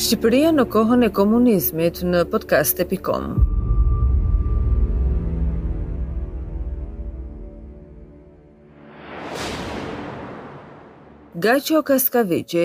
Shqipëria në kohën e komunizmit në podcast.com Gaqo Kaskaviçi,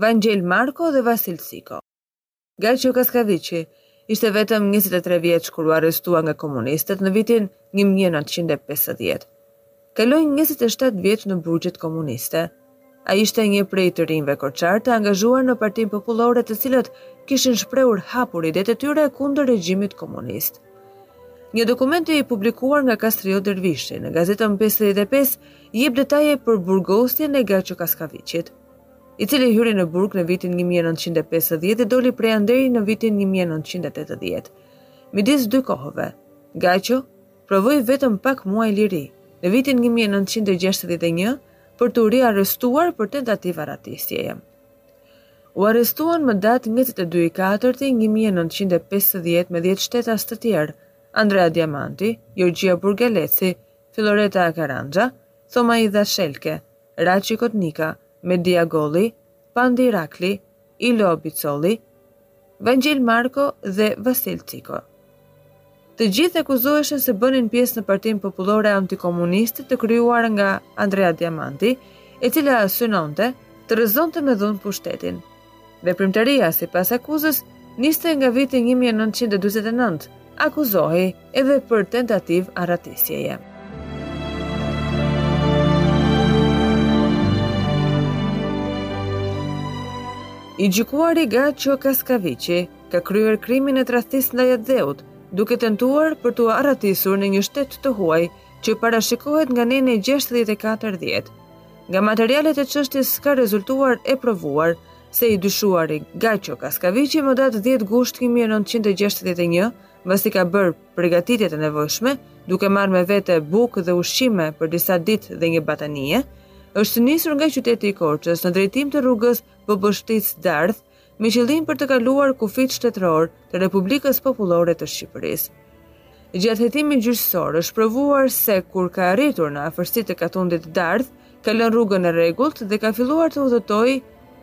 Vangjel Marko dhe Vasil Ciko. Gaqo Kaskaviçi ishte vetëm njëzet e tre vjeç kur u arrestua nga komunistët në vitin një mijë e nëntëqind e pesëdhjetë. Kaloi njëzet e shtatë vjet në burgjet komuniste. Ai ishte një prej të rinjve korçarë të angazhuar në Partinë Popullore të cilët kishin shprehur hapur idetë e tyre kundër regjimit komunist. Një dokument i publikuar nga Kastriot Dervishi në gazetën pesëdhjetë e pesë jep detaje për burgosjen e Gaqo Kaskaviçit. i cili hyri në burg në vitin 1950 dhe doli prej andej në vitin 1980. Midis dy kohëve, Gaqo provoi vetëm pak muaj liri në vitin 1961 për t'u riarrestuar për tentativë arratisjeje. U arrestua më datë 22 i 4 i 1950 me 10 shtetas të tjerë, Andrea Diamanti, Jorgjia Burgeleci, Filoreta Karanxha, Thomaidha Shelke, Raqi Kotnika, Media Golli, Pandi Irakli, Ilo Bicolli, Vangjel Marko dhe Vasil Ciko. Të gjithë akuzoheshin se bënin pjesë në partinë popullore antikomuniste të krijuar nga Andrea Diamanti, e cila synonte të rrëzonte me dhunë pushtetin. Veprimtaria, sipas akuzës, niste nga viti një mijë e nëntëqind e njëzet e nëntë, akuzohej edhe për tentativë arratisjeje. I gjykuari Gaqo Kaskaviçi ka kryer krimin e tradhtisë ndaj atdheut, duke tentuar për t'u arratisur në një shtet të huaj që parashikohet nga neni 64 dhjetë. Nga materialet e çështjes ka rezultuar e provuar se i dyshuari Gaqo Kaskaviçi më datë 10 gusht 1961, mbasi ka bërë përgatitjet e nevojshme, duke marrë me vete bukë dhe ushqime për disa ditë dhe një batanije, është nisur nga qyteti i Korçës në drejtim të rrugës Boboshticë-Dardhë, me qëllim për të kaluar kufirin shtetëror të Republikës Popullore të Shqipërisë. Gjatë hetimit gjyqësor është provuar se kur ka arritur në afërsi të katundit Dardhë, ka lënë rrugën e rregullt dhe ka filluar të udhëtojë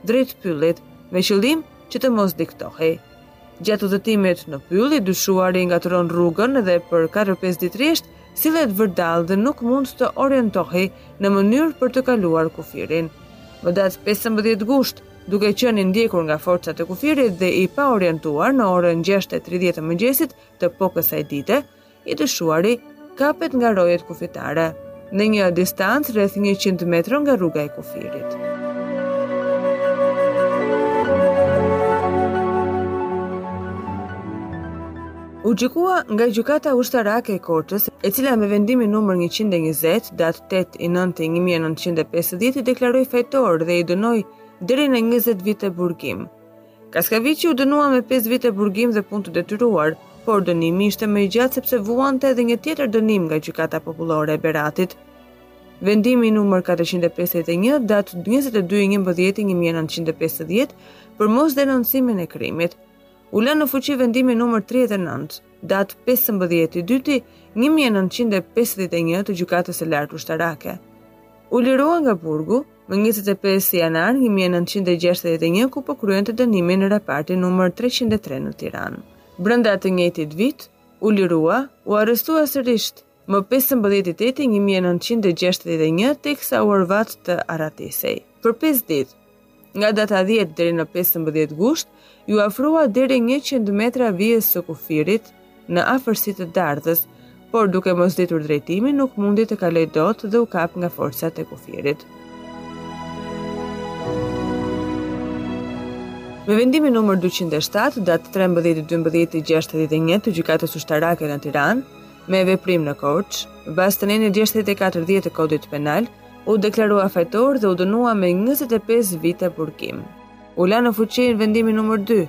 drejt pyllit, me qëllim që të mos diktohej. Gjatë udhëtimit në pyll, i dyshuari ngatërron rrugën dhe për 4-5 ditë rresht sillet vërdall dhe nuk mund të orientohej në mënyrë për të kaluar kufirin. Më datë 15 gusht, Duke qenë i ndjekur nga forcat e kufirit dhe i paorientuar në orën 6:30 të mëngjesit të po kësaj dite, i dyshuari kapet nga rojet kufitare në një distancë rreth 100 metra nga vija e kufirit. U gjykua nga gjykata ushtarake e Korçës, e cila me vendimin numër 120, datë 8 i 9 i 1950 i deklaroi fajtor dhe i dënoi deri në 20 vite burgim. Kaskavici u dënua me 5 vite burgim dhe punë të detyruar, por dënimi ishte më i gjatë sepse vuante edhe një tjetër dënim nga gjykata popullore e Beratit. Vendimi numër 451 datë 22 i 11 i 1950 për mosdenoncimin e krimit. u la në fuqi vendimi numër 39, datë 15 i dyti 1951 të Gjykatës së Lartë Ushtarake. U lirua nga burgu më 25 janar 1961 ku po kryente dënimin në repartin numër 303 në Tiranë. Brenda të njëjtit vit, u lirua, u arrestua sërisht më pesëmbëdhjetë i teti një mijë e nëntëqind e gjashtëdhjetë e një, teksa u orvat të arratisej. Për pesë ditë, nga data dhjetë deri në pesëmbëdhjetë gusht, iu afrua deri njëqind metra vijës së kufirit në afërsi të Dardhës, por duke mos ditur drejtimin nuk mundi të kalojë dot dhe u kap nga forcat e kufirit. Me vendimin numër 207, datë 13-12-61 të gjykatës ushtarake në Tiranë, me veprim në Korçë, bazë të nenit 64 të Kodit Penal, u deklarua fajtor dhe u dënua me 25 vite burgim. U la në fuqi në vendimin numër 2,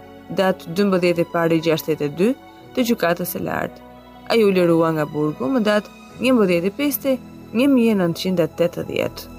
datë 12 i pari 62 të Gjykatës së Lartë. Ai u lirua nga burgu më datë 11 i pesti 1980.